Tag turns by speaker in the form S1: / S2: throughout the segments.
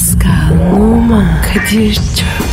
S1: Pascal, Oman, Kadir çok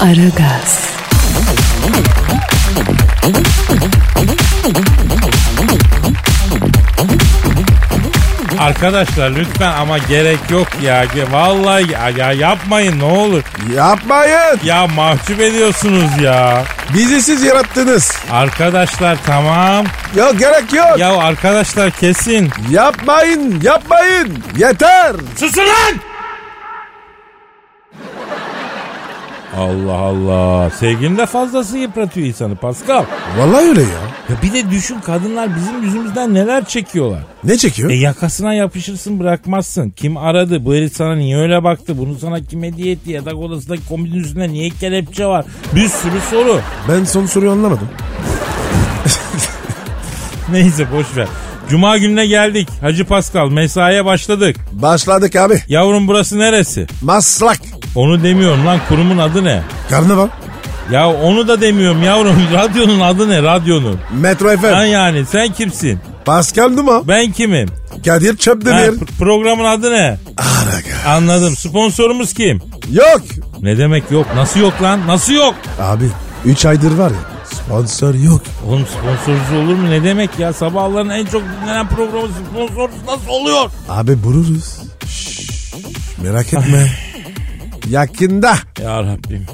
S1: Aragaz,
S2: Arkadaşlar lütfen ama gerek yok ya. Vallahi ya, ya yapmayın ne olur.
S3: Yapmayın.
S2: Ya mahcup ediyorsunuz ya.
S3: Bizi siz yarattınız.
S2: Arkadaşlar tamam.
S3: Yok gerek yok.
S2: Ya arkadaşlar kesin.
S3: Yapmayın yapmayın. Yeter.
S2: Susun lan! Allah Allah. Sevginin de fazlası yıpratıyor insanı Pascal.
S3: Vallahi öyle ya.
S2: Ya bir de düşün kadınlar bizim yüzümüzden neler çekiyorlar.
S3: Ne çekiyor?
S2: E yakasına yapışırsın bırakmazsın. Kim aradı? Bu herif sana niye öyle baktı? Bunu sana kim hediye etti? Yatak odasındaki komodin üstünde niye kelepçe var? Bir sürü soru.
S3: Ben son soruyu anlamadım.
S2: Neyse boş ver. Cuma gününe geldik. Hacı Pascal mesaiye başladık.
S3: Başladık abi.
S2: Yavrum burası neresi?
S3: Maslak.
S2: Onu demiyorum lan kurumun adı ne?
S3: Karnaval.
S2: Ya onu da demiyorum yavrum. Radyonun adı ne radyonun?
S3: Metro FM.
S2: Lan yani sen kimsin?
S3: Pascal Numa.
S2: Ben kimim?
S3: Kadir
S2: Ha,
S3: Çöpdemir.
S2: pr- programın adı ne?
S3: Araga.
S2: Anladım. Sponsorumuz kim?
S3: Yok.
S2: Ne demek yok? Nasıl yok lan? Nasıl yok?
S3: Abi 3 aydır var ya sponsor yok.
S2: Oğlum sponsorsuz olur mu? Ne demek ya? Sabahların en çok dinlenen programı sponsorsuz nasıl oluyor?
S3: Abi buluruz. Şşş, merak etme. Yakında.
S2: Ya Rabbim.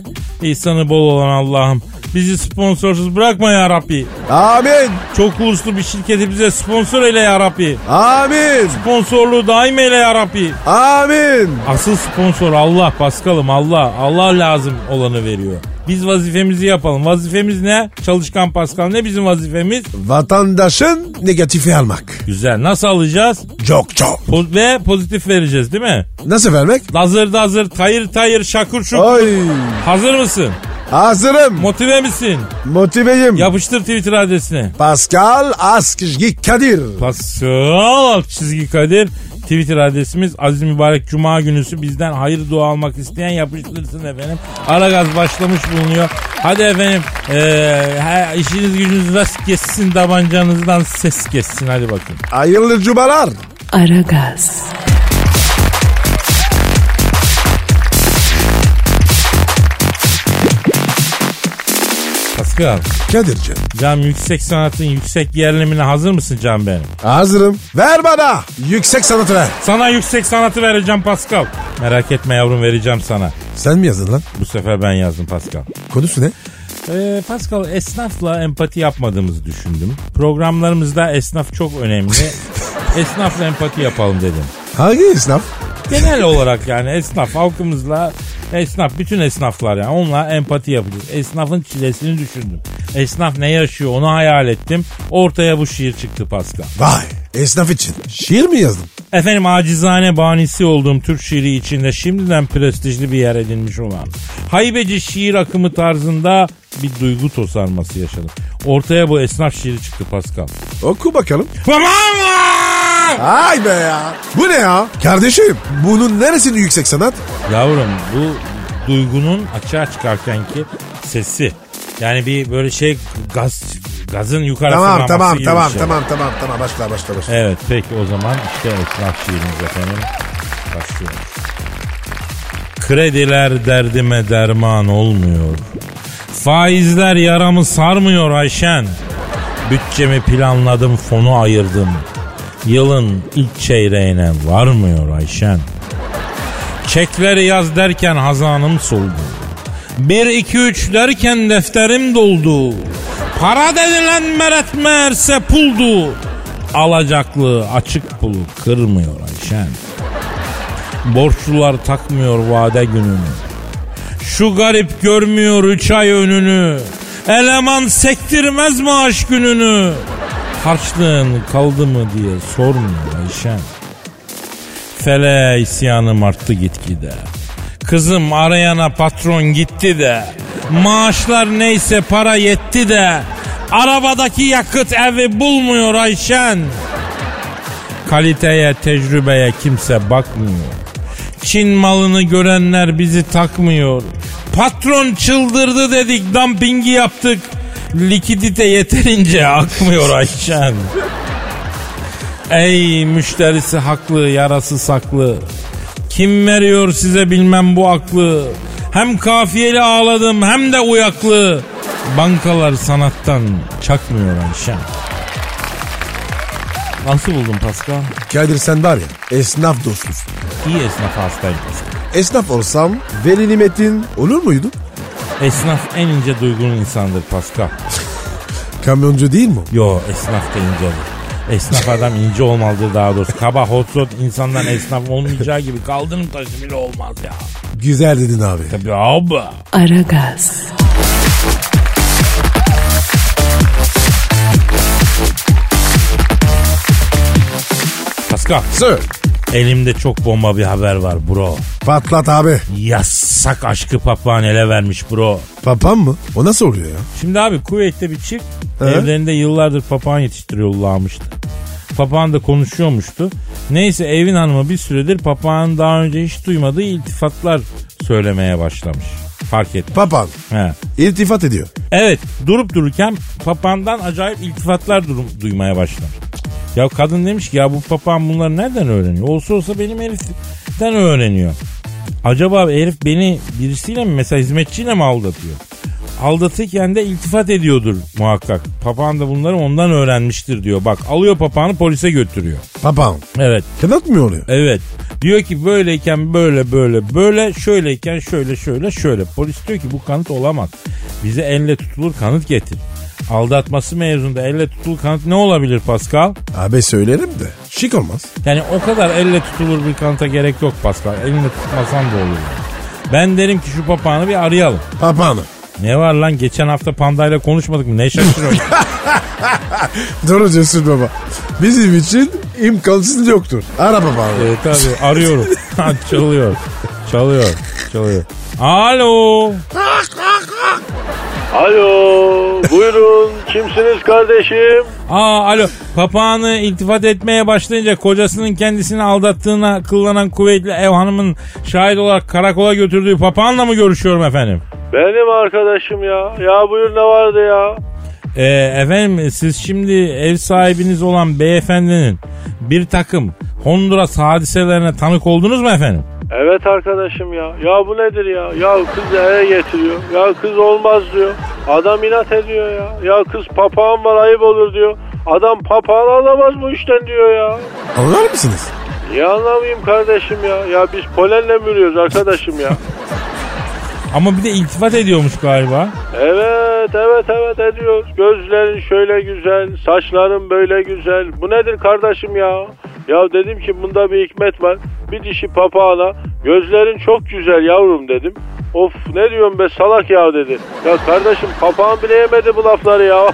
S2: İhsanı bol olan Allah'ım. Bizi sponsorsuz bırakma ya Rabbi.
S3: Amin.
S2: Çok uluslu bir şirketi bize sponsor eyle ya Rabbi.
S3: Amin.
S2: Sponsorluğu daim eyle ya Rabbi.
S3: Amin.
S2: Asıl sponsor Allah Paskal'ım Allah. Allah lazım olanı veriyor. Biz vazifemizi yapalım. Vazifemiz ne? Çalışkan Pascal ne bizim vazifemiz?
S3: Vatandaşın negatifi almak.
S2: Güzel. Nasıl alacağız?
S3: Çok çok.
S2: Po- ve pozitif vereceğiz değil mi?
S3: Nasıl vermek?
S2: Hazır da hazır, tayır tayır, şakur şukur.
S3: Ay.
S2: Hazır mısın?
S3: Hazırım.
S2: Motive misin?
S3: Motiveyim.
S2: Yapıştır Twitter adresine.
S3: Pascal Askışgi Kadir.
S2: Pascal alt çizgi Kadir. Twitter adresimiz Aziz Mübarek Cuma günüsü bizden hayır dua almak isteyen yapıştırsın efendim. Aragaz başlamış bulunuyor. Hadi efendim ha, işiniz gücünüz rast kessin tabancanızdan ses kessin hadi bakın.
S3: Hayırlı cumalar.
S1: Aragaz,
S2: Pascal,
S3: Kadir'cim.
S2: Cam yüksek sanatın yüksek yerlimine hazır mısın Can benim?
S3: Hazırım. Ver bana. Yüksek sanatı ver.
S2: Sana yüksek sanatı vereceğim Pascal. Merak etme yavrum vereceğim sana.
S3: Sen mi yazdın lan?
S2: Bu sefer ben yazdım Pascal.
S3: Konusu ne?
S2: Ee, Pascal esnafla empati yapmadığımızı düşündüm. Programlarımızda esnaf çok önemli. Esnafla empati yapalım dedim.
S3: Hangi esnaf?
S2: Genel olarak yani esnaf halkımızla esnaf bütün esnaflar yani onunla empati yapacağız. Esnafın çilesini düşündüm. Esnaf ne yaşıyor onu hayal ettim. Ortaya bu şiir çıktı Pascal.
S3: Vay. Esnaf için. Şiir mi yazdın?
S2: Efendim acizane banisi olduğum Türk şiiri içinde şimdiden prestijli bir yer edinmiş olan haybeci şiir akımı tarzında bir duygu tosarması yaşadım. Ortaya bu esnaf şiiri çıktı Pascal.
S3: Oku bakalım.
S2: Tamam
S3: Ay be ya. Bu ne ya? Kardeşim bunun neresinin yüksek sanat?
S2: Yavrum bu duygunun açığa çıkarkenki sesi. Yani bir böyle şey gaz gazın yukarı
S3: Tamam tamam
S2: gibi
S3: tamam
S2: bir şey.
S3: tamam tamam tamam başla başla başla.
S2: Evet peki o zaman işte esnaf şiirimiz efendim. Başlıyor. Krediler derdime derman olmuyor. Faizler yaramı sarmıyor Ayşen. Bütçemi planladım fonu ayırdım. Yılın ilk çeyreğine varmıyor Ayşen. Çekleri yaz derken hazanım soldu. Bir iki üç derken defterim doldu. Para denilen meret meğerse puldu. Alacaklı açık pulu kırmıyor Ayşen. Borçlular takmıyor vade gününü. Şu garip görmüyor üç ay önünü. Eleman sektirmez maaş gününü. Harçlığın kaldı mı diye sormuyor Ayşen. fele isyanım arttı gitgide. Kızım arayana patron gitti de. Maaşlar neyse para yetti de. Arabadaki yakıt evi bulmuyor Ayşen. Kaliteye, tecrübeye kimse bakmıyor. Çin malını görenler bizi takmıyor. Patron çıldırdı dedik, dumpingi yaptık. Likidite yeterince akmıyor Ayşen. Ey müşterisi haklı, yarası saklı. Kim veriyor size bilmem bu aklı. Hem kafiyeli ağladım hem de uyaklı. Bankalar sanattan çakmıyor Ayşen. Nasıl buldun Pascal?
S3: Kadir sen var ya esnaf dostlusun.
S2: İyi esnaf hastayım Pascal.
S3: Esnaf olsam veli nimetin olur muydu?
S2: Esnaf en ince duygulu insandır Pascal.
S3: Kamyoncu değil mi?
S2: Yo esnaf da incedir. Esnaf adam ince olmalıdır daha doğrusu. Kaba hot rod insandan esnaf olmayacağı gibi kaldırım taşı bile olmaz ya.
S3: Güzel dedin abi.
S2: Tabii abi.
S1: Aragaz,
S2: Pascal
S3: Sir.
S2: Elimde çok bomba bir haber var bro.
S3: Patlat abi.
S2: Yasak aşkı papağan ele vermiş bro.
S3: Papam mı? O nasıl oluyor ya?
S2: Şimdi abi Kuveyt'te bir çift
S3: He?
S2: evlerinde yıllardır papağan yetiştiriyorlarmıştı. Papağan da konuşuyormuştu. Neyse evin hanımı bir süredir papağanın daha önce hiç duymadığı iltifatlar söylemeye başlamış. Fark etti.
S3: Papan.
S2: He.
S3: İltifat ediyor.
S2: Evet durup dururken papağandan acayip iltifatlar durum- duymaya başlamış. Ya kadın demiş ki ya bu papağan bunları nereden öğreniyor? Olsa olsa benim heriften öğreniyor. Acaba herif beni birisiyle mi mesela hizmetçiyle mi aldatıyor? Aldatırken de iltifat ediyordur muhakkak. Papağan da bunları ondan öğrenmiştir diyor. Bak alıyor papağanı polise götürüyor.
S3: Papan.
S2: Evet
S3: Kanat mı oluyor?
S2: Evet. Diyor ki böyleyken böyle böyle böyle şöyleyken şöyle şöyle şöyle. Polis diyor ki bu kanıt olamaz. Bize elle tutulur kanıt getir. Aldatması mevzunda elle tutulur kanıt ne olabilir Pascal?
S3: Abi söylerim de. Şık olmaz.
S2: Yani o kadar elle tutulur bir kanıta gerek yok Pascal. Elinde tutmasan da olur. Ben derim ki şu papağanı bir arayalım.
S3: Papanı.
S2: Ne var lan geçen hafta pandayla konuşmadık mı? Ne şaşırıyorsun?
S3: Doğru diyorsun baba. Bizim için imkansız yoktur. Ara papanı.
S2: ee, tabii arıyorum. çalıyor. Çalıyor. Çalıyor. Alo.
S4: Alo, buyurun. Kimsiniz kardeşim?
S2: Aa alo papağanı iltifat etmeye başlayınca kocasının kendisini aldattığına kıllanan kuvvetli ev hanımın şahit olarak karakola götürdüğü papağanla mı görüşüyorum efendim?
S4: Benim arkadaşım ya. Ya buyur ne vardı ya?
S2: Ee, efendim siz şimdi ev sahibiniz olan beyefendinin bir takım Honduras hadiselerine tanık oldunuz mu efendim?
S4: Evet arkadaşım ya. Ya bu nedir ya? Ya kız eve getiriyor. Ya kız olmaz diyor. Adam inat ediyor ya. Ya kız papağan var ayıp olur diyor. Adam papağan alamaz bu işten diyor ya.
S3: Anlar mısınız?
S4: Niye anlamayayım kardeşim ya? Ya biz polenle mi arkadaşım ya?
S2: Ama bir de iltifat ediyormuş galiba.
S4: Evet evet evet ediyor. Gözlerin şöyle güzel, saçların böyle güzel. Bu nedir kardeşim ya? Ya dedim ki bunda bir hikmet var. Bir dişi papağana gözlerin çok güzel yavrum dedim. Of ne diyorsun be salak ya dedi. Ya kardeşim papağan bile yemedi bu lafları ya.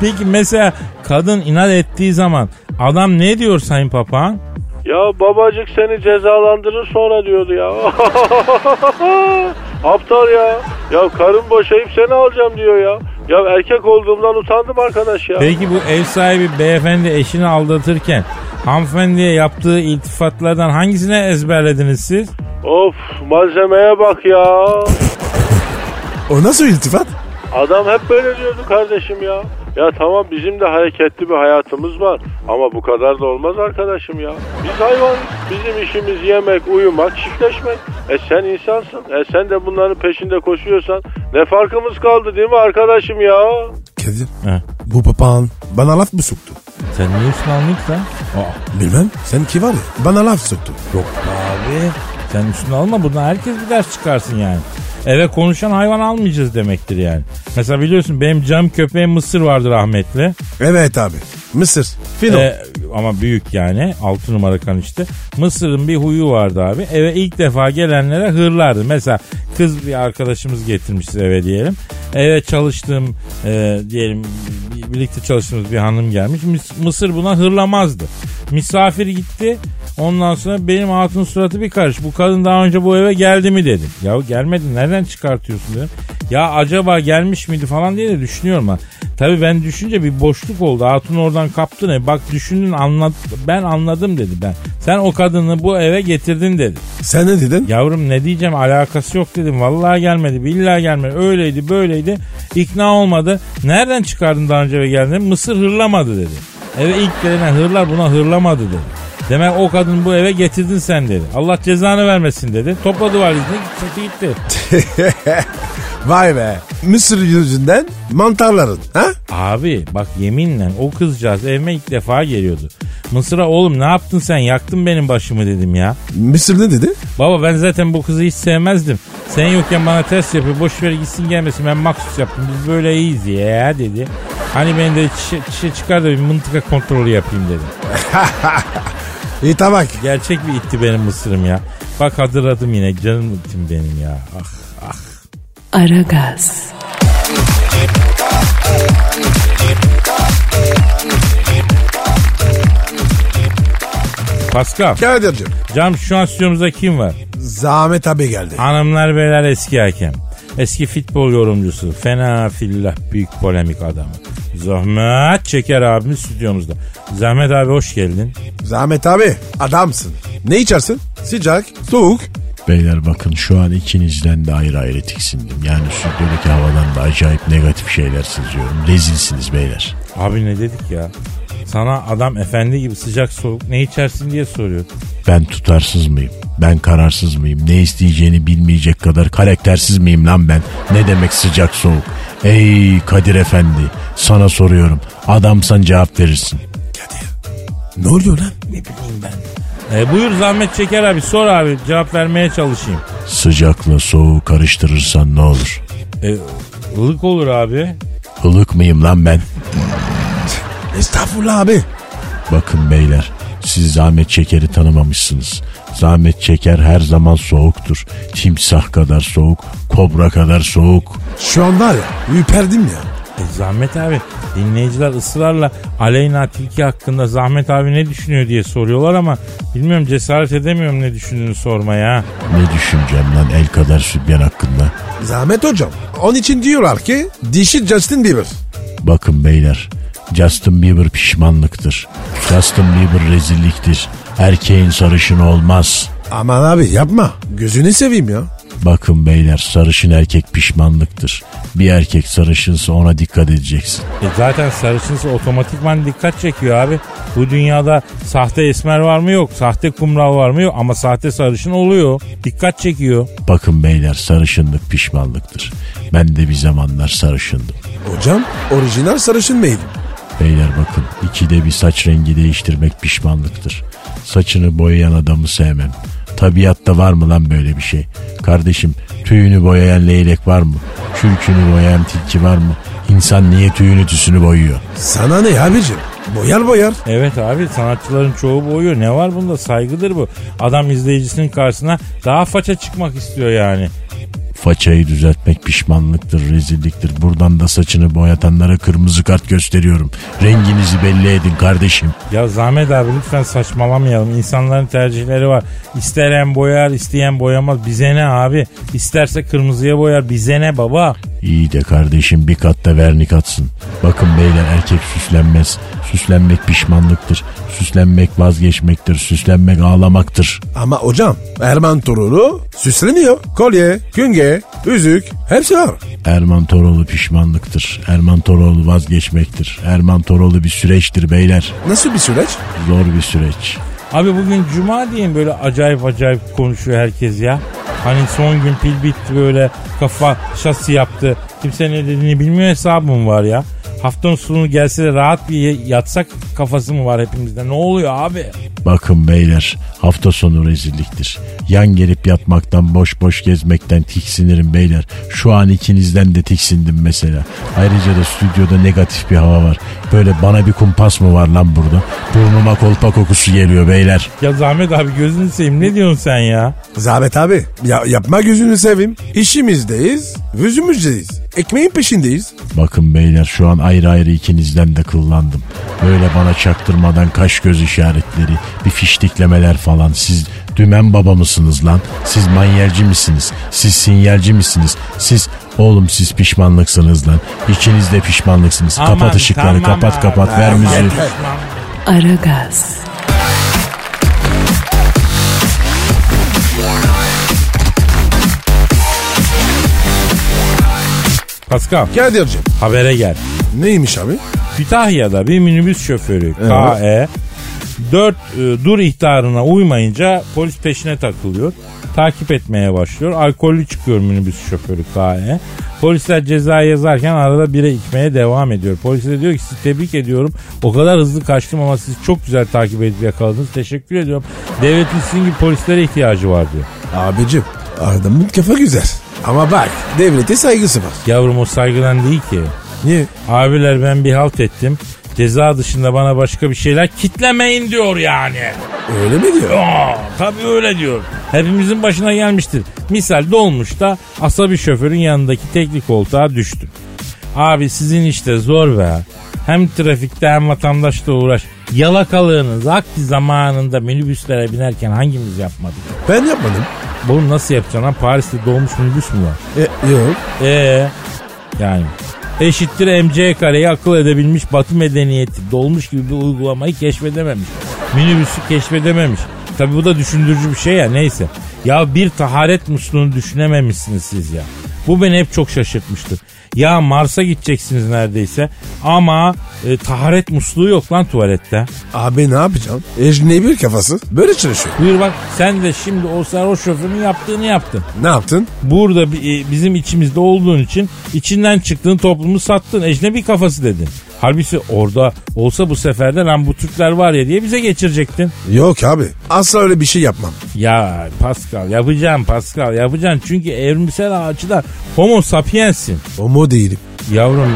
S2: Peki mesela kadın inat ettiği zaman adam ne diyor sayın papağan?
S4: ya babacık seni cezalandırır sonra diyordu ya. Aptal ya. Ya karın boşayıp seni alacağım diyor ya. Ya erkek olduğumdan utandım arkadaş ya.
S2: Peki bu ev sahibi beyefendi eşini aldatırken hanımefendiye yaptığı iltifatlardan hangisine ezberlediniz siz?
S4: Of malzemeye bak ya.
S3: O nasıl iltifat?
S4: Adam hep böyle diyordu kardeşim ya. Ya tamam bizim de hareketli bir hayatımız var. Ama bu kadar da olmaz arkadaşım ya. Biz hayvan. Bizim işimiz yemek, uyumak, çiftleşmek. E sen insansın. E sen de bunların peşinde koşuyorsan ne farkımız kaldı değil mi arkadaşım ya?
S3: Kadir.
S2: He.
S3: Bu papağan bana laf mı soktu?
S2: Sen niye almayık lan? Aa,
S3: Bilmem. Sen ki var ya bana laf soktu.
S2: yok be abi. Sen üstüne alma buradan herkes bir ders çıkarsın yani. Eve konuşan hayvan almayacağız demektir yani. Mesela biliyorsun benim cam köpeğim Mısır vardı rahmetli.
S3: Evet abi. Mısır. Fino.
S2: Ee, ama büyük yani 6 numara kanişte. Mısır'ın bir huyu vardı abi. Eve ilk defa gelenlere hırlardı. Mesela kız bir arkadaşımız getirmişiz eve diyelim. Eve çalıştığım e, diyelim birlikte çalıştığımız bir hanım gelmiş. Mısır buna hırlamazdı. Misafir gitti. Ondan sonra benim hatun suratı bir karış. Bu kadın daha önce bu eve geldi mi dedim. Ya gelmedi nereden çıkartıyorsun dedim. Ya acaba gelmiş miydi falan diye de düşünüyorum ha. Tabii ben düşünce bir boşluk oldu. Hatun oradan kaptı ne? Bak düşündün anlat ben anladım dedi ben. Sen o kadını bu eve getirdin dedi.
S3: Sen ne dedin?
S2: Yavrum ne diyeceğim alakası yok dedim. Vallahi gelmedi billahi gelmedi. Öyleydi böyleydi. İkna olmadı. Nereden çıkardın daha önce eve geldin? Mısır hırlamadı dedi. Eve ilk gelen hırlar buna hırlamadı dedi. Demek o kadını bu eve getirdin sen dedi. Allah cezanı vermesin dedi. Topladı valizini gitti gitti.
S3: Vay be. Mısır yüzünden mantarların. Ha?
S2: Abi bak yeminle o kızcağız evime ilk defa geliyordu. Mısır'a oğlum ne yaptın sen yaktın benim başımı dedim ya.
S3: Mısır ne dedi?
S2: Baba ben zaten bu kızı hiç sevmezdim. Sen yokken bana ters yapıyor. Boş ver gitsin gelmesin ben maksus yaptım. Biz böyle iyiyiz ya dedi. Hani ben de çişe, çişe çıkar da bir mıntıka kontrolü yapayım dedim.
S3: İyi tamam.
S2: Gerçek bir itti benim mısırım ya. Bak hatırladım yine canım ittim benim ya. Ah ah.
S1: Aragaz,
S2: Pascal.
S3: Kadir'cim.
S2: Cam şu an stüdyomuzda kim var?
S3: Zahmet abi geldi.
S2: Hanımlar beyler eski hakem. Eski futbol yorumcusu. Fena fillah büyük polemik adamı. Zahmet Çeker abimiz stüdyomuzda. Zahmet abi hoş geldin.
S3: Zahmet abi adamsın. Ne içersin? Sıcak, soğuk.
S5: Beyler bakın şu an ikinizden de ayrı ayrı tiksindim. Yani stüdyodaki havadan da acayip negatif şeyler seziyorum. Rezilsiniz beyler.
S2: Abi ne dedik ya? Sana adam efendi gibi sıcak soğuk ne içersin diye soruyor.
S5: Ben tutarsız mıyım? Ben kararsız mıyım? Ne isteyeceğini bilmeyecek kadar karaktersiz miyim lan ben? Ne demek sıcak soğuk? Ey Kadir Efendi sana soruyorum. Adamsan cevap verirsin.
S3: Ne oluyor lan?
S2: Ne bileyim ben. E, buyur Zahmet Çeker abi sor abi cevap vermeye çalışayım.
S5: Sıcakla soğuğu karıştırırsan ne olur?
S2: E, ılık olur abi.
S5: Ilık mıyım lan ben?
S3: Estağfurullah abi.
S5: Bakın beyler siz Zahmet Çeker'i tanımamışsınız. Zahmet Çeker her zaman soğuktur. Timsah kadar soğuk, kobra kadar soğuk.
S3: Şu an var ya ürperdim ya.
S2: E, Zahmet abi dinleyiciler ısrarla Aleyna Tilki hakkında Zahmet abi ne düşünüyor diye soruyorlar ama bilmiyorum cesaret edemiyorum ne düşündüğünü sormaya.
S5: Ne düşüneceğim lan el kadar sübyen hakkında?
S3: Zahmet hocam. Onun için diyorlar ki dişi Justin Bieber.
S5: Bakın beyler Justin Bieber pişmanlıktır. Justin Bieber rezilliktir. Erkeğin sarışını olmaz.
S3: Aman abi yapma. Gözünü seveyim ya.
S5: Bakın beyler sarışın erkek pişmanlıktır. Bir erkek sarışınsa ona dikkat edeceksin.
S2: E zaten sarışınsa otomatikman dikkat çekiyor abi. Bu dünyada sahte esmer var mı yok. Sahte kumral var mı yok. Ama sahte sarışın oluyor. Dikkat çekiyor.
S5: Bakın beyler sarışınlık pişmanlıktır. Ben de bir zamanlar sarışındım.
S3: Hocam orijinal sarışın mıydı?
S5: Beyler bakın ikide bir saç rengi değiştirmek pişmanlıktır. Saçını boyayan adamı sevmem. Tabiatta var mı lan böyle bir şey? Kardeşim tüyünü boyayan leylek var mı? Kürkünü boyayan tilki var mı? İnsan niye tüyünü tüsünü boyuyor?
S3: Sana ne abicim? Boyar boyar.
S2: Evet abi sanatçıların çoğu boyuyor. Ne var bunda saygıdır bu. Adam izleyicisinin karşısına daha faça çıkmak istiyor yani.
S5: Façayı düzeltmek pişmanlıktır, rezilliktir. Buradan da saçını boyatanlara kırmızı kart gösteriyorum. Renginizi belli edin kardeşim.
S2: Ya Zahmet abi lütfen saçmalamayalım. İnsanların tercihleri var. İsteyen boyar, isteyen boyamaz. Bize ne abi? İsterse kırmızıya boyar. Bize ne baba?
S5: İyi de kardeşim bir katta vernik atsın. Bakın beyler erkek süslenmez. Süslenmek pişmanlıktır. Süslenmek vazgeçmektir. Süslenmek ağlamaktır.
S3: Ama hocam Erman Torunu süsleniyor. Kolye, künge, yüzük hepsi var.
S5: Erman Toroğlu pişmanlıktır. Erman Toroğlu vazgeçmektir. Erman Toroğlu bir süreçtir beyler.
S3: Nasıl bir süreç?
S5: Zor bir süreç.
S2: Abi bugün cuma diyeyim böyle acayip acayip konuşuyor herkes ya. Hani son gün pil bitti böyle kafa şasi yaptı. Kimse ne dediğini bilmiyor hesabım var ya. Haftanın sonu gelse de rahat bir yatsak kafası mı var hepimizde? Ne oluyor abi?
S5: Bakın beyler hafta sonu rezilliktir. Yan gelip yatmaktan boş boş gezmekten tiksinirim beyler. Şu an ikinizden de tiksindim mesela. Ayrıca da stüdyoda negatif bir hava var. Böyle bana bir kumpas mı var lan burada? Burnuma kolpa kokusu geliyor beyler.
S2: Ya Zahmet abi gözünü seveyim ne diyorsun sen ya?
S3: Zahmet abi ya, yapma gözünü seveyim. İşimizdeyiz, yüzümüzdeyiz. Ekmeğin peşindeyiz.
S5: Bakın beyler şu an ayrı ayrı ikinizden de kullandım. Böyle bana çaktırmadan kaş göz işaretleri, bir fiştiklemeler falan. Siz dümen baba mısınız lan? Siz manyelci misiniz? Siz sinyalci misiniz? Siz oğlum siz pişmanlıksınız lan. İkiniz de pişmanlıksınız.
S2: Aman,
S5: kapat ışıkları
S2: tamam
S5: kapat
S2: abi.
S5: kapat ver müziği.
S1: Aragaz,
S2: Pascal
S3: Kadir'cim
S2: habere gel.
S3: neymiş abi?
S2: Kütahya'da bir minibüs şoförü KE 4 dur ihtarına uymayınca polis peşine takılıyor. Takip etmeye başlıyor. Alkollü çıkıyor minibüs şoförü KE. Polisler ceza yazarken arada bire içmeye devam ediyor. Polis de diyor ki sizi tebrik ediyorum. O kadar hızlı kaçtım ama siz çok güzel takip edip yakaladınız. Teşekkür ediyorum. Devletin sizin gibi polislere ihtiyacı var diyor.
S3: Abicim adamın kafa güzel. Ama bak devlete saygısı var.
S2: Yavrum o saygıdan değil ki.
S3: Niye?
S2: Abiler ben bir halt ettim. Ceza dışında bana başka bir şeyler kitlemeyin diyor yani.
S3: Öyle mi diyor?
S2: Aa, tabii öyle diyor. Hepimizin başına gelmiştir. Misal dolmuşta asabi şoförün yanındaki tekli koltuğa düştüm. Abi sizin işte zor be. Hem trafikte hem vatandaşla uğraş. Yalakalığınız vakti zamanında minibüslere binerken hangimiz yapmadık?
S3: Ben yapmadım.
S2: Bunu nasıl yapacaksın lan? Paris'te dolmuş minibüs mü var?
S3: E, yok.
S2: Ee yani eşittir MC kareyi akıl edebilmiş batı medeniyeti dolmuş gibi bir uygulamayı keşfedememiş. Minibüsü keşfedememiş. Tabi bu da düşündürücü bir şey ya neyse. Ya bir taharet musluğunu düşünememişsiniz siz ya. Bu beni hep çok şaşırtmıştır. Ya Mars'a gideceksiniz neredeyse ama e, taharet musluğu yok lan tuvalette.
S3: Abi ne yapacağım? Ecnebi kafası böyle çalışıyor.
S2: Buyur bak sen de şimdi o sarhoş şoförün yaptığını yaptın.
S3: Ne yaptın?
S2: Burada bi- e, bizim içimizde olduğun için içinden çıktığın toplumu sattın. Ecnebi kafası dedin. Halbuki orada olsa bu sefer de lan bu Türkler var ya diye bize geçirecektin.
S3: Yok abi. Asla öyle bir şey yapmam.
S2: Ya Pascal yapacağım Pascal yapacaksın. Çünkü evrimsel açıdan homo sapienssin.
S3: Homo değilim.
S2: Yavrum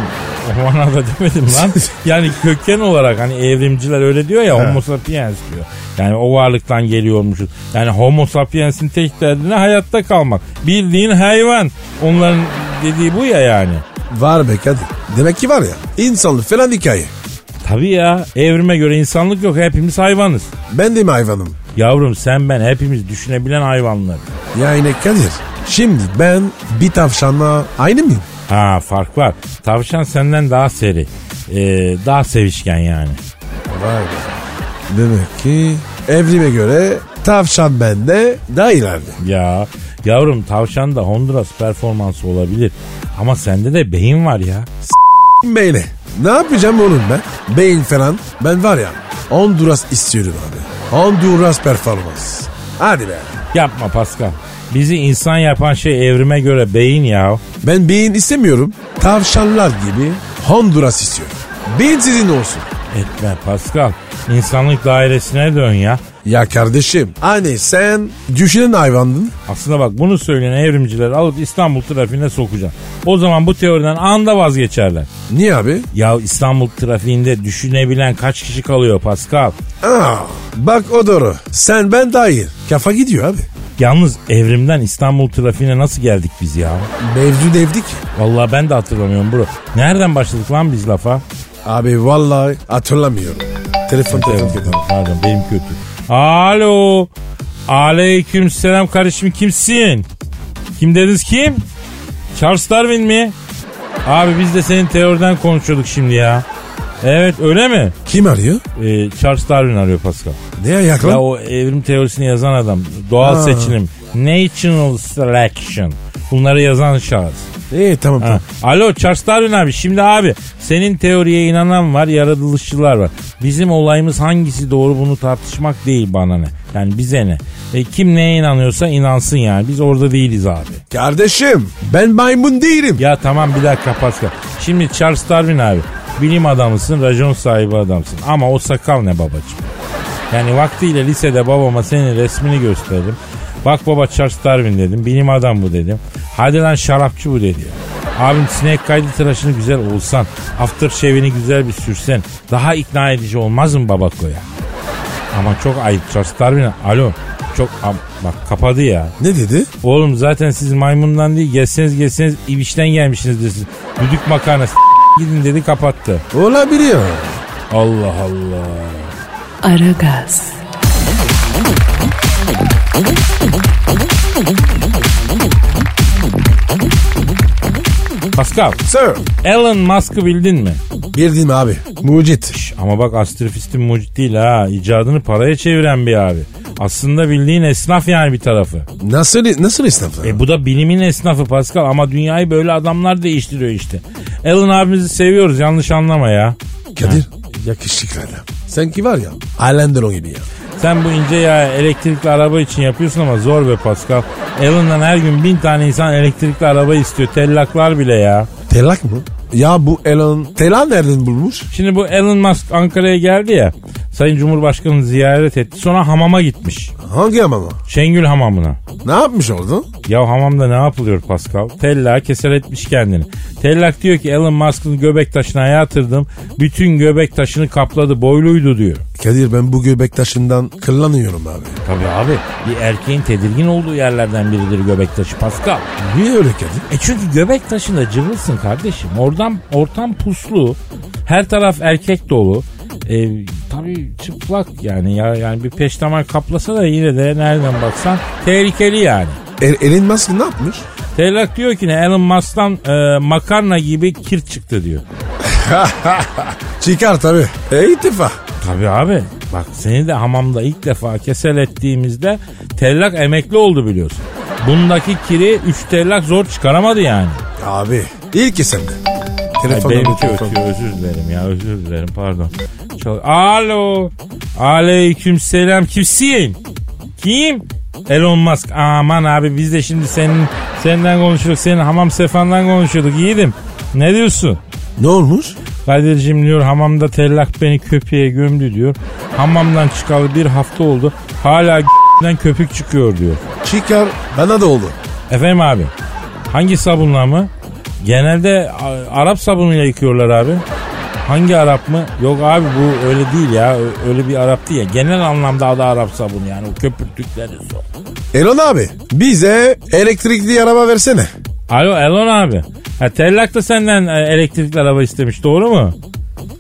S2: o manada demedim lan. Yani köken olarak hani evrimciler öyle diyor ya homo sapiens diyor. Yani o varlıktan geliyormuşuz. Yani homo sapiensin tek derdine hayatta kalmak. Bildiğin hayvan. Onların dediği bu ya yani.
S3: Var be Kadir. Demek ki var ya insanlık falan hikaye.
S2: Tabii ya evrime göre insanlık yok hepimiz hayvanız.
S3: Ben de mi hayvanım?
S2: Yavrum sen ben hepimiz düşünebilen hayvanlar.
S3: Yani Kadir şimdi ben bir tavşanla aynı mıyım?
S2: Ha fark var. Tavşan senden daha seri. Ee, daha sevişken yani.
S3: Vay be. Demek ki evrime göre tavşan bende daha ileride.
S2: Ya yavrum tavşan da Honduras performansı olabilir. Ama sende de beyin var ya.
S3: Beyne. Ne yapacağım oğlum ben? Beyin falan. Ben var ya Honduras istiyorum abi. Honduras performans. Hadi be.
S2: Yapma Pascal. Bizi insan yapan şey evrime göre beyin ya.
S3: Ben beyin istemiyorum. Tavşanlar gibi Honduras istiyorum. Beyin sizin olsun.
S2: Etme Pascal. İnsanlık dairesine dön ya.
S3: Ya kardeşim hani sen düşünen hayvandın.
S2: Aslında bak bunu söyleyen evrimcileri alıp İstanbul trafiğine sokacağım. O zaman bu teoriden anda vazgeçerler.
S3: Niye abi?
S2: Ya İstanbul trafiğinde düşünebilen kaç kişi kalıyor Pascal?
S3: Aa, bak o doğru. Sen ben dahil. Kafa gidiyor abi.
S2: Yalnız evrimden İstanbul trafiğine nasıl geldik biz ya?
S3: Mevzu devdik.
S2: Vallahi ben de hatırlamıyorum bro. Nereden başladık lan biz lafa?
S3: Abi vallahi hatırlamıyorum. Telefon telefon.
S2: Pardon benim kötü. Alo. Aleyküm selam kardeşim kimsin? Kim dediniz kim? Charles Darwin mi? Abi biz de senin teoriden konuşuyorduk şimdi ya. Evet öyle mi?
S3: Kim arıyor?
S2: Ee, Charles Darwin arıyor Pascal.
S3: Ne ayak
S2: Ya o evrim teorisini yazan adam. Doğal
S3: Ha.
S2: seçilim. Natural selection. Bunları yazan şahıs.
S3: İyi tamam tamam.
S2: Alo Charles Darwin abi şimdi abi senin teoriye inanan var yaratılışçılar var. Bizim olayımız hangisi doğru bunu tartışmak değil bana ne. Yani bize ne. E, kim neye inanıyorsa inansın yani biz orada değiliz abi.
S3: Kardeşim ben maymun değilim.
S2: Ya tamam bir dakika Pascal. Şimdi Charles Darwin abi bilim adamısın, racon sahibi adamsın. Ama o sakal ne babacığım? Yani vaktiyle lisede babama senin resmini gösterdim. Bak baba Charles Darwin dedim. Bilim adam bu dedim. Hadi lan şarapçı bu dedi. Abim sinek kaydı tıraşını güzel olsan, after shave'ini güzel bir sürsen daha ikna edici olmaz mı babakoya? Ama çok ayıp Charles Darwin. Alo. Çok am- bak kapadı ya.
S3: Ne dedi?
S2: Oğlum zaten siz maymundan değil gelseniz gelseniz ibişten gelmişsiniz desin. Düdük makarna gidin dedi kapattı.
S3: Olabiliyor.
S2: Allah Allah.
S1: Aragaz,
S2: Pascal,
S3: Sir.
S2: Elon Musk'ı bildin mi?
S3: Bildim abi. Mucit.
S2: Ama bak astrofistin mucit değil ha. İcadını paraya çeviren bir abi. Aslında bildiğin esnaf yani bir tarafı.
S3: Nasıl nasıl esnaf?
S2: E bu da bilimin esnafı Pascal ama dünyayı böyle adamlar değiştiriyor işte. Elon abimizi seviyoruz yanlış anlama ya.
S3: Kadir yakışıklı adam. Sanki var ya Alain Delon gibi ya.
S2: Sen bu ince ya elektrikli araba için yapıyorsun ama zor be Pascal. Elon'dan her gün bin tane insan elektrikli araba istiyor. Tellaklar bile ya.
S3: Telak mı? Ya bu Elon Telak nereden bulmuş?
S2: Şimdi bu Elon Musk Ankara'ya geldi ya. Sayın Cumhurbaşkanı ziyaret etti. Sonra hamama gitmiş.
S3: Hangi hamama?
S2: Şengül hamamına.
S3: Ne yapmış orada?
S2: Ya hamamda ne yapılıyor Pascal? Tellak keser etmiş kendini. Tellak diyor ki Elon Musk'ın göbek taşına yatırdım. Bütün göbek taşını kapladı boyluydu diyor.
S3: Kadir ben bu göbek taşından kıllanıyorum abi.
S2: Tabii abi bir erkeğin tedirgin olduğu yerlerden biridir göbek taşı Pascal.
S3: Niye öyle Kadir?
S2: E çünkü göbek taşında cıvılsın kardeşim. Oradan ortam puslu. Her taraf erkek dolu. E, tabii çıplak yani ya yani bir peştemal kaplasa da yine de nereden baksan tehlikeli yani.
S3: El, Elon Musk ne yapmış?
S2: Tellak diyor ki ne Elon Musk'tan e, makarna gibi kir çıktı diyor.
S3: Çıkar tabi. E ittifak.
S2: Tabii abi bak seni de hamamda ilk defa kesel ettiğimizde tellak emekli oldu biliyorsun. Bundaki kiri 3 tellak zor çıkaramadı yani.
S3: Abi ilk ki sende.
S2: Ay,
S3: Telefon
S2: benimki ötüyor özür dilerim ya özür dilerim pardon. Çal- Alo. Aleyküm selam kimsin? Kim? Elon Musk. Aman abi biz de şimdi senin senden konuşuyorduk. Senin hamam sefandan konuşuyorduk. Yiğidim. Ne diyorsun?
S3: Ne olmuş?
S2: Kadir'cim diyor hamamda tellak beni köpeğe gömdü diyor. Hamamdan çıkalı bir hafta oldu. Hala den köpük çıkıyor diyor.
S3: Çıkar bana da oldu.
S2: Efendim abi hangi sabunla mı? Genelde Arap sabunuyla yıkıyorlar abi. Hangi Arap mı? Yok abi bu öyle değil ya. Öyle bir Arap değil ya. Genel anlamda adı Arap sabunu yani. O köpürttükleri su.
S3: Elon abi bize elektrikli araba versene.
S2: Alo Elon abi. Ha, tellak da senden e, elektrikli araba istemiş doğru mu?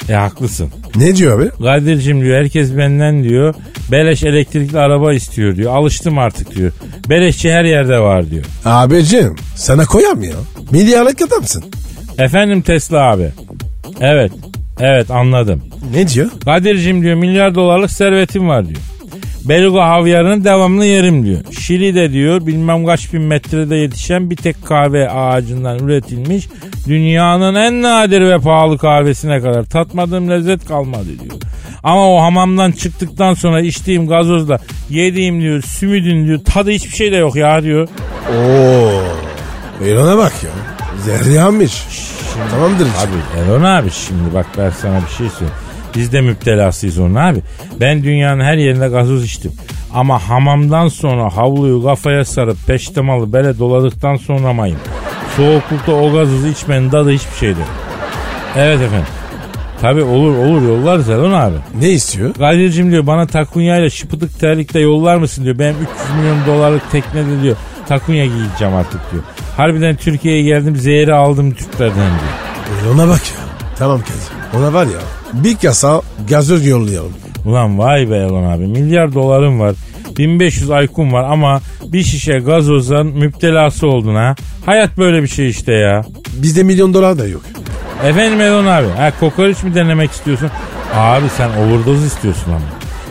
S2: E haklısın.
S3: Ne diyor abi?
S2: Kadir'cim diyor herkes benden diyor. Beleş elektrikli araba istiyor diyor. Alıştım artık diyor. Beleşçi her yerde var diyor.
S3: Abicim sana koyam ya. Milyarlık adamsın.
S2: Efendim Tesla abi. Evet. Evet anladım.
S3: Ne diyor?
S2: Kadir'cim diyor milyar dolarlık servetim var diyor. Beluga havyarını devamlı yerim diyor. Şili'de diyor bilmem kaç bin metrede yetişen bir tek kahve ağacından üretilmiş dünyanın en nadir ve pahalı kahvesine kadar tatmadığım lezzet kalmadı diyor. Ama o hamamdan çıktıktan sonra içtiğim gazozla yediğim diyor sümüdün diyor tadı hiçbir şey de yok ya diyor.
S3: Oo. Elon'a bak ya. Zerriyanmış. Tamamdır.
S2: Abi Elon abi şimdi bak ben sana bir şey söyleyeyim. Biz de müptelasıyız onun abi. Ben dünyanın her yerinde gazoz içtim. Ama hamamdan sonra havluyu kafaya sarıp peştemalı bele doladıktan sonra mayım. Soğuklukta o gazozu içmenin tadı hiçbir şeydi. Evet efendim. Tabi olur olur yollarız Elon abi.
S3: Ne istiyor?
S2: Kadir'cim diyor bana takunyayla şıpıdık terlikle yollar mısın diyor. Benim 300 milyon dolarlık teknede diyor takunya giyeceğim artık diyor. Harbiden Türkiye'ye geldim zehri aldım Türklerden diyor.
S3: Elon'a bak ya. Tamam Kadir. Ona var ya bir kasa gazoz yollayalım.
S2: Ulan vay be Elon abi milyar dolarım var. 1500 aykun var ama bir şişe gazozdan müptelası oldun ha. Hayat böyle bir şey işte ya.
S3: Bizde milyon dolar da yok.
S2: Efendim Elon abi ha kokoreç mi denemek istiyorsun? Abi sen overdose istiyorsun ama.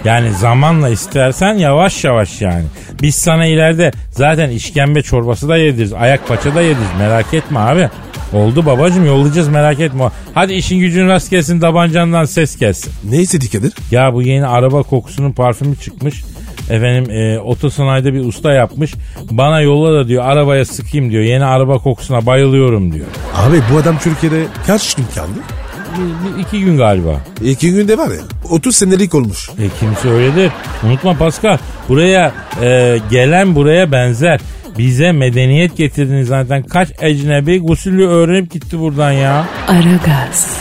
S2: Yani zamanla istersen yavaş yavaş yani. Biz sana ileride zaten işkembe çorbası da yediririz. Ayak paça da yediririz. Merak etme abi. Oldu babacım yollayacağız merak etme. Hadi işin gücün rast gelsin tabancandan ses gelsin.
S3: Ne istedi Kadir?
S2: Ya bu yeni araba kokusunun parfümü çıkmış. Efendim e, otosanayide bir usta yapmış. Bana yolla da diyor arabaya sıkayım diyor. Yeni araba kokusuna bayılıyorum diyor.
S3: Abi bu adam Türkiye'de kaç gün kaldı?
S2: bir, bir- iki gün galiba.
S3: İki günde var ya 30 senelik olmuş.
S2: E kimse öyledir. Unutma Pascal buraya e, gelen buraya benzer. Bize medeniyet getirdiniz zaten. Kaç ecnebi gusülü öğrenip gitti buradan ya.
S1: Aragaz,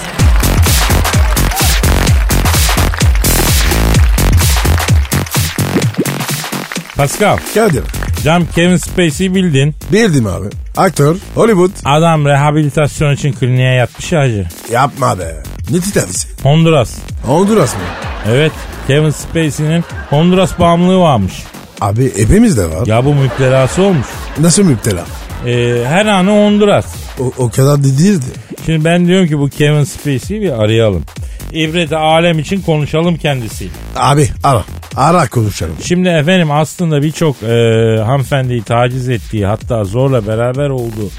S2: Pascal,
S3: Kadir.
S2: cam Kevin Spacey'i bildin.
S3: Bildim abi. Aktör. Hollywood.
S2: Adam rehabilitasyon için kliniğe yatmış ya hacı.
S3: Yapma be. Ne tedavisi?
S2: Honduras.
S3: Honduras mı?
S2: Evet, Kevin Spacey'nin Honduras bağımlılığı varmış.
S3: Abi hepimiz de var.
S2: Ya bu müptelası olmuş.
S3: Nasıl müptela?
S2: E, her anı Honduras.
S3: O, o kadar da değildi.
S2: Şimdi ben diyorum ki bu Kevin Spacey'i bir arayalım. İbreti alem için konuşalım kendisiyle.
S3: Abi ara. Ara konuşalım.
S2: Şimdi efendim aslında birçok e, hanımefendiyi taciz ettiği hatta zorla beraber olduğu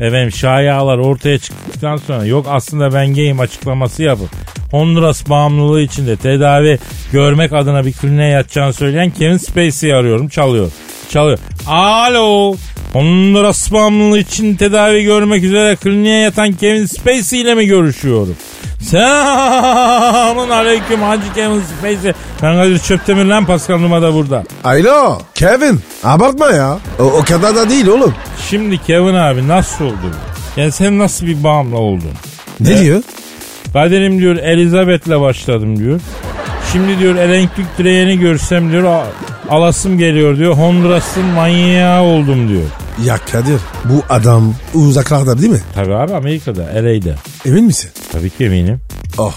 S2: efendim şayalar ortaya çıktıktan sonra yok aslında ben gayim açıklaması yapıp Honduras bağımlılığı içinde tedavi görmek adına bir kliniğe yatacağını söyleyen Kevin Spacey'i arıyorum çalıyor. Çalıyor. Alo. Honduras bağımlılığı için tedavi görmek üzere kliniğe yatan Kevin Spacey ile mi görüşüyorum? Selamun aleyküm Hacı Kevin Spacey. Ben Kadir Çöptemir lan Pascal Numa da burada.
S3: Alo. Kevin. Abartma ya. O, o kadar da değil oğlum.
S2: Şimdi Kevin abi nasıl oldun? Yani sen nasıl bir bağımlı oldun?
S3: Ne
S2: Evet.
S3: diyor?
S2: Kaderim diyor Elizabeth'le başladım diyor. Şimdi diyor elektrik direğini görsem diyor alasım geliyor diyor. Honduras'ın manyağı oldum diyor.
S3: Ya Kadir bu adam uzaklarda değil mi?
S2: Tabii abi Amerika'da LA'de.
S3: Emin misin?
S2: Tabii ki eminim.
S3: Oh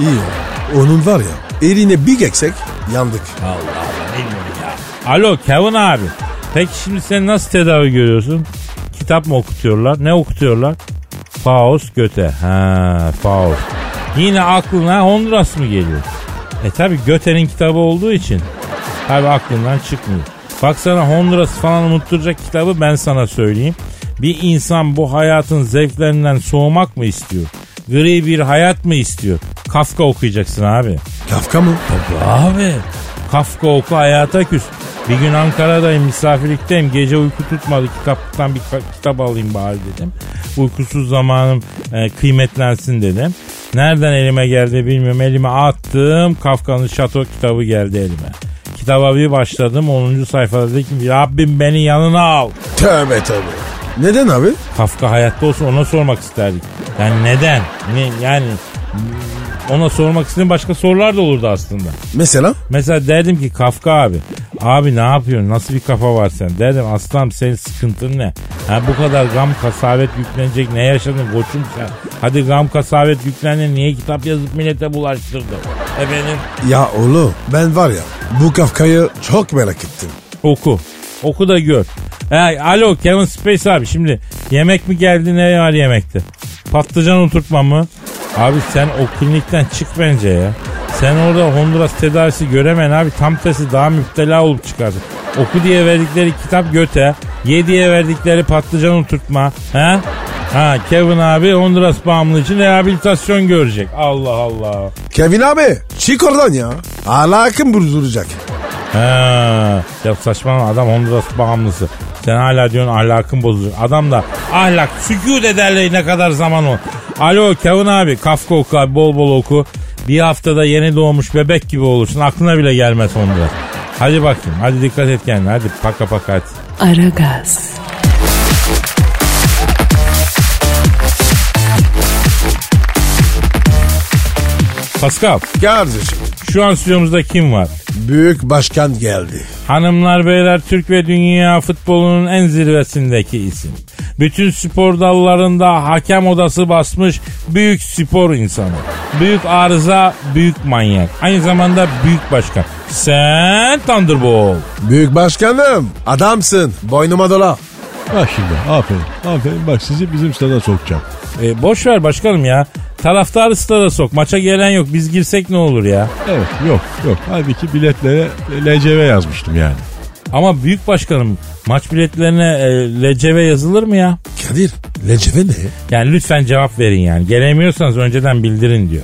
S3: iyi ya. Onun var ya eline bir geçsek yandık.
S2: Allah Allah ne diyorum ya. Alo Kevin abi. Peki şimdi sen nasıl tedavi görüyorsun? Kitap mı okutuyorlar? Ne okutuyorlar? Faust Göte. Ha Faust. Yine aklına Honduras mı geliyor? E tabi Göte'nin kitabı olduğu için tabi aklından çıkmıyor. Bak sana Honduras falan unutturacak kitabı ben sana söyleyeyim. Bir insan bu hayatın zevklerinden soğumak mı istiyor? Gri bir hayat mı istiyor? Kafka okuyacaksın abi.
S3: Kafka mı?
S2: Abi Kafka oku hayata küs. Bir gün Ankara'dayım misafirlikteyim. Gece uyku tutmadı. Kitaptan bir kitap alayım bari dedim. Uykusuz zamanım e, kıymetlensin dedim. Nereden elime geldi bilmiyorum. Elime attım. Kafka'nın şato kitabı geldi elime. Kitaba bir başladım. 10. sayfada dedim ki Rabbim beni yanına al.
S3: Tövbe tövbe. Neden abi?
S2: Kafka hayatta olsa ona sormak isterdik. Yani neden? Ne, yani ona sormak istediğim başka sorular da olurdu aslında.
S3: Mesela?
S2: Mesela derdim ki Kafka abi. Abi ne yapıyorsun? Nasıl bir kafa var sen? Derdim aslanım senin sıkıntın ne? Ha bu kadar gam kasavet yüklenecek ne yaşadın koçum sen? Hadi gam kasavet yüklendin niye kitap yazıp millete bulaştırdın? Efendim
S3: Ya oğlum ben var ya bu Kafka'yı çok merak ettim.
S2: oku. Oku da gör. Ha, alo Kevin Space abi şimdi yemek mi geldi ne var yemekte? Patlıcan oturtma mı? Abi sen o klinikten çık bence ya. Sen orada Honduras tedavisi göremen abi tam tersi daha müptela olup çıkarsın. Oku diye verdikleri kitap göte. Ye diye verdikleri patlıcan oturtma. Ha? Ha Kevin abi Honduras bağımlılığı için rehabilitasyon görecek. Allah Allah.
S3: Kevin abi çık oradan ya. Alakım bozulacak.
S2: Ha, ya saçmalama adam Honduras bağımlısı. Sen hala diyorsun ahlakın bozulacak. Adam da ahlak sükut ederler ne kadar zaman o. Alo Kevin abi Kafka oku abi bol bol oku. Bir haftada yeni doğmuş bebek gibi olursun. Aklına bile gelmez Honduras. Hadi bakayım hadi dikkat et kendine hadi paka paka hadi.
S1: Aragaz,
S2: Pascal
S3: Kardeşim
S2: şu an stüdyomuzda kim var?
S3: Büyük başkan geldi.
S2: Hanımlar beyler Türk ve dünya futbolunun en zirvesindeki isim. Bütün spor dallarında hakem odası basmış büyük spor insanı. Büyük arıza, büyük manyak. Aynı zamanda büyük başkan. Sen Thunderbolt.
S3: Büyük başkanım adamsın boynuma dola.
S5: Bak şimdi aferin. Aferin bak sizi bizim stada sokacağım.
S2: E, boş ver başkanım ya. Taraftarı stada sok. Maça gelen yok. Biz girsek ne olur ya?
S5: Evet yok yok. Halbuki biletlere LCV yazmıştım yani.
S2: Ama büyük başkanım maç biletlerine e, LCV yazılır mı ya?
S3: Kadir leceve ne?
S2: Yani lütfen cevap verin yani. Gelemiyorsanız önceden bildirin diyor.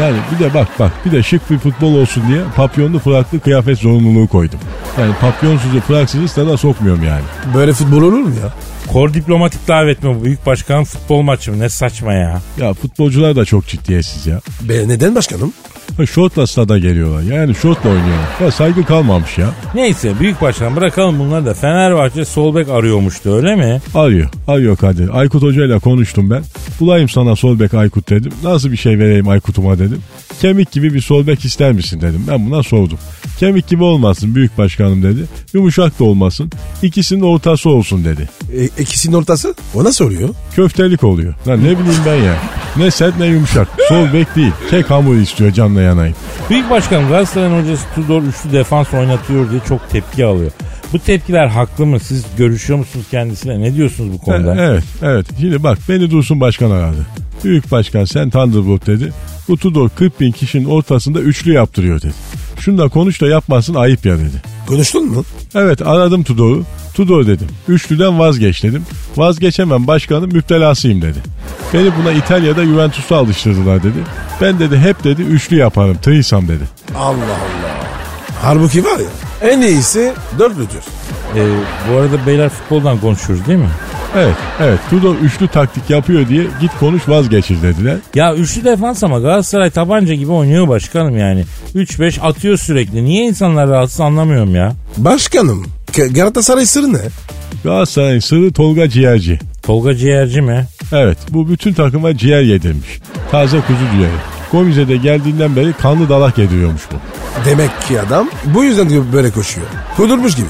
S5: Yani bir de bak bak bir de şık bir futbol olsun diye papyonlu fraklı kıyafet zorunluluğu koydum.
S6: Yani papyonsuzu fraksızı stada sokmuyorum yani.
S3: Böyle futbol olur mu ya?
S2: Kor diplomatik davet mi bu? Büyük başkanın futbol maçı mı? Ne saçma ya.
S6: Ya futbolcular da çok ciddiyetsiz ya.
S3: Be neden başkanım?
S6: Ha, Şortla stada geliyorlar. Yani şortla oynuyorlar. Ya saygı kalmamış ya.
S2: Neyse büyük başkan bırakalım bunları da. Fenerbahçe sol bek arıyormuştu öyle mi?
S6: Arıyor. Arıyor Kadir. Aykut Hoca ile konuştum ben. Bulayım sana sol bek Aykut dedim. Nasıl bir şey vereyim Aykut'uma dedim. Kemik gibi bir sol bek ister misin dedim. Ben buna sordum. Kemik gibi olmasın büyük başkanım dedi. Yumuşak da olmasın. İkisinin ortası olsun dedi.
S3: E, ikisinin ortası? O nasıl oluyor?
S6: Köftelik oluyor. Lan ne bileyim ben ya. Ne sert ne yumuşak. Sol bek değil. Kek hamuru istiyor canla yanayım.
S2: Büyük başkan Galatasaray'ın hocası Tudor üçlü defans oynatıyor diye çok tepki alıyor. Bu tepkiler haklı mı? Siz görüşüyor musunuz kendisiyle? Ne diyorsunuz bu konuda?
S6: E, evet evet. Şimdi bak beni Dursun Başkan aradı. Büyük başkan sen Thunderbolt dedi. Bu Tudor 40 bin kişinin ortasında üçlü yaptırıyor dedi. Şunu da konuş da yapmasın ayıp ya dedi.
S3: Konuştun mu?
S6: Evet aradım Tudor'u. Tudor dedim. Üçlüden vazgeç dedim. Vazgeçemem başkanım müptelasıyım dedi. Beni buna İtalya'da Juventus'a alıştırdılar dedi. Ben dedi hep dedi üçlü yaparım tıyısam dedi.
S3: Allah Allah. Halbuki var ya en iyisi dörtlüdür.
S2: Ee, bu arada beyler futboldan konuşuyoruz değil mi?
S6: Evet evet Tudor üçlü taktik yapıyor diye git konuş vazgeçir dediler.
S2: Ya üçlü defans ama Galatasaray tabanca gibi oynuyor başkanım yani. 3-5 atıyor sürekli. Niye insanlar rahatsız anlamıyorum ya.
S3: Başkanım Galatasaray sırrı ne?
S6: Galatasaray'ın sırrı Tolga Ciğerci.
S2: Tolga Ciğerci mi?
S6: Evet bu bütün takıma ciğer yedirmiş. Taze kuzu ciğeri. Gomize'de geldiğinden beri kanlı dalak yediriyormuş bu.
S3: Demek ki adam bu yüzden böyle koşuyor. Kudurmuş gibi.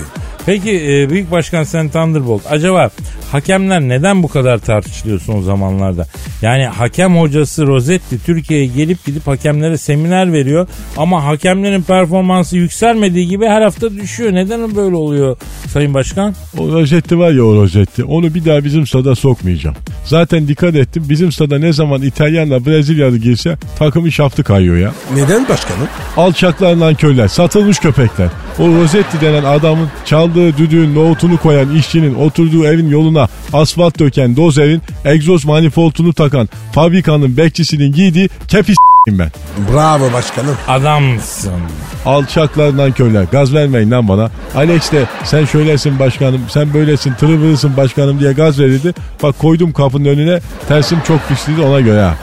S2: Peki e, Büyük Başkan sen Thunderbolt acaba hakemler neden bu kadar tartışılıyor son zamanlarda? Yani hakem hocası Rosetti Türkiye'ye gelip gidip hakemlere seminer veriyor ama hakemlerin performansı yükselmediği gibi her hafta düşüyor. Neden böyle oluyor Sayın Başkan?
S6: O rozetti var ya o rozetti. Onu bir daha bizim stada sokmayacağım. Zaten dikkat ettim bizim stada ne zaman İtalyanla Brezilyalı girse takımın şaftı kayıyor ya.
S3: Neden başkanım?
S6: Alçaklar nankörler, satılmış köpekler. O Rosetti denen adamın çaldığı düdüğün nohutunu koyan işçinin oturduğu evin yoluna asfalt döken dozerin egzoz manifoldunu takan fabrikanın bekçisinin giydiği kepis ben.
S3: Bravo başkanım.
S2: Adamsın.
S6: Alçaklar nankörler. Gaz vermeyin lan bana. Alex de sen şöylesin başkanım, sen böylesin, tırıvırısın başkanım diye gaz verirdi. Bak koydum kapının önüne, tersim çok pisliydi ona göre ha.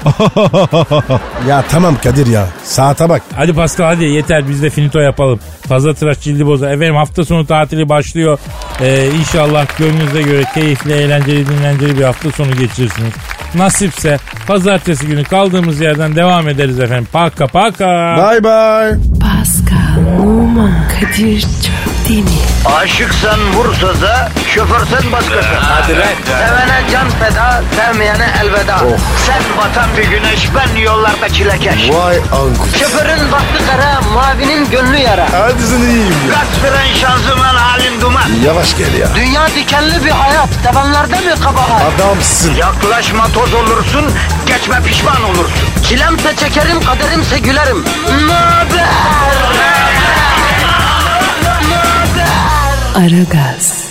S3: Ya tamam Kadir ya. Saate bak.
S2: Hadi Pascal hadi yeter biz de finito yapalım. Fazla tıraş cildi bozar. Efendim hafta sonu tatili başlıyor. Ee, inşallah gönlünüze göre keyifli, eğlenceli, dinlenceli bir hafta sonu geçirirsiniz. Nasipse pazartesi günü kaldığımız yerden devam ederiz efendim. Paka paka.
S3: Bye bye.
S1: Pascal, Oman, Kadir çok değil mi?
S7: Aşıksan vursa da, şoförsen başkasın. Hadi Sevene can feda, sevmeyene elveda. Sen batan bir güneş, ben yollarda çilekeş.
S3: Vay anku.
S7: Şoförün baktı kara, mavinin gönlü yara.
S3: Hadi sen iyiyim ya.
S7: Kasperen şanzıman halin duman.
S3: Yavaş gel ya.
S7: Dünya dikenli bir hayat, sevenlerde mi kabahar?
S3: Adamsın.
S7: Yaklaşma toz olursun, geçme pişman olursun. Çilemse çekerim, kaderimse gülerim. Möber!
S1: Aragaz.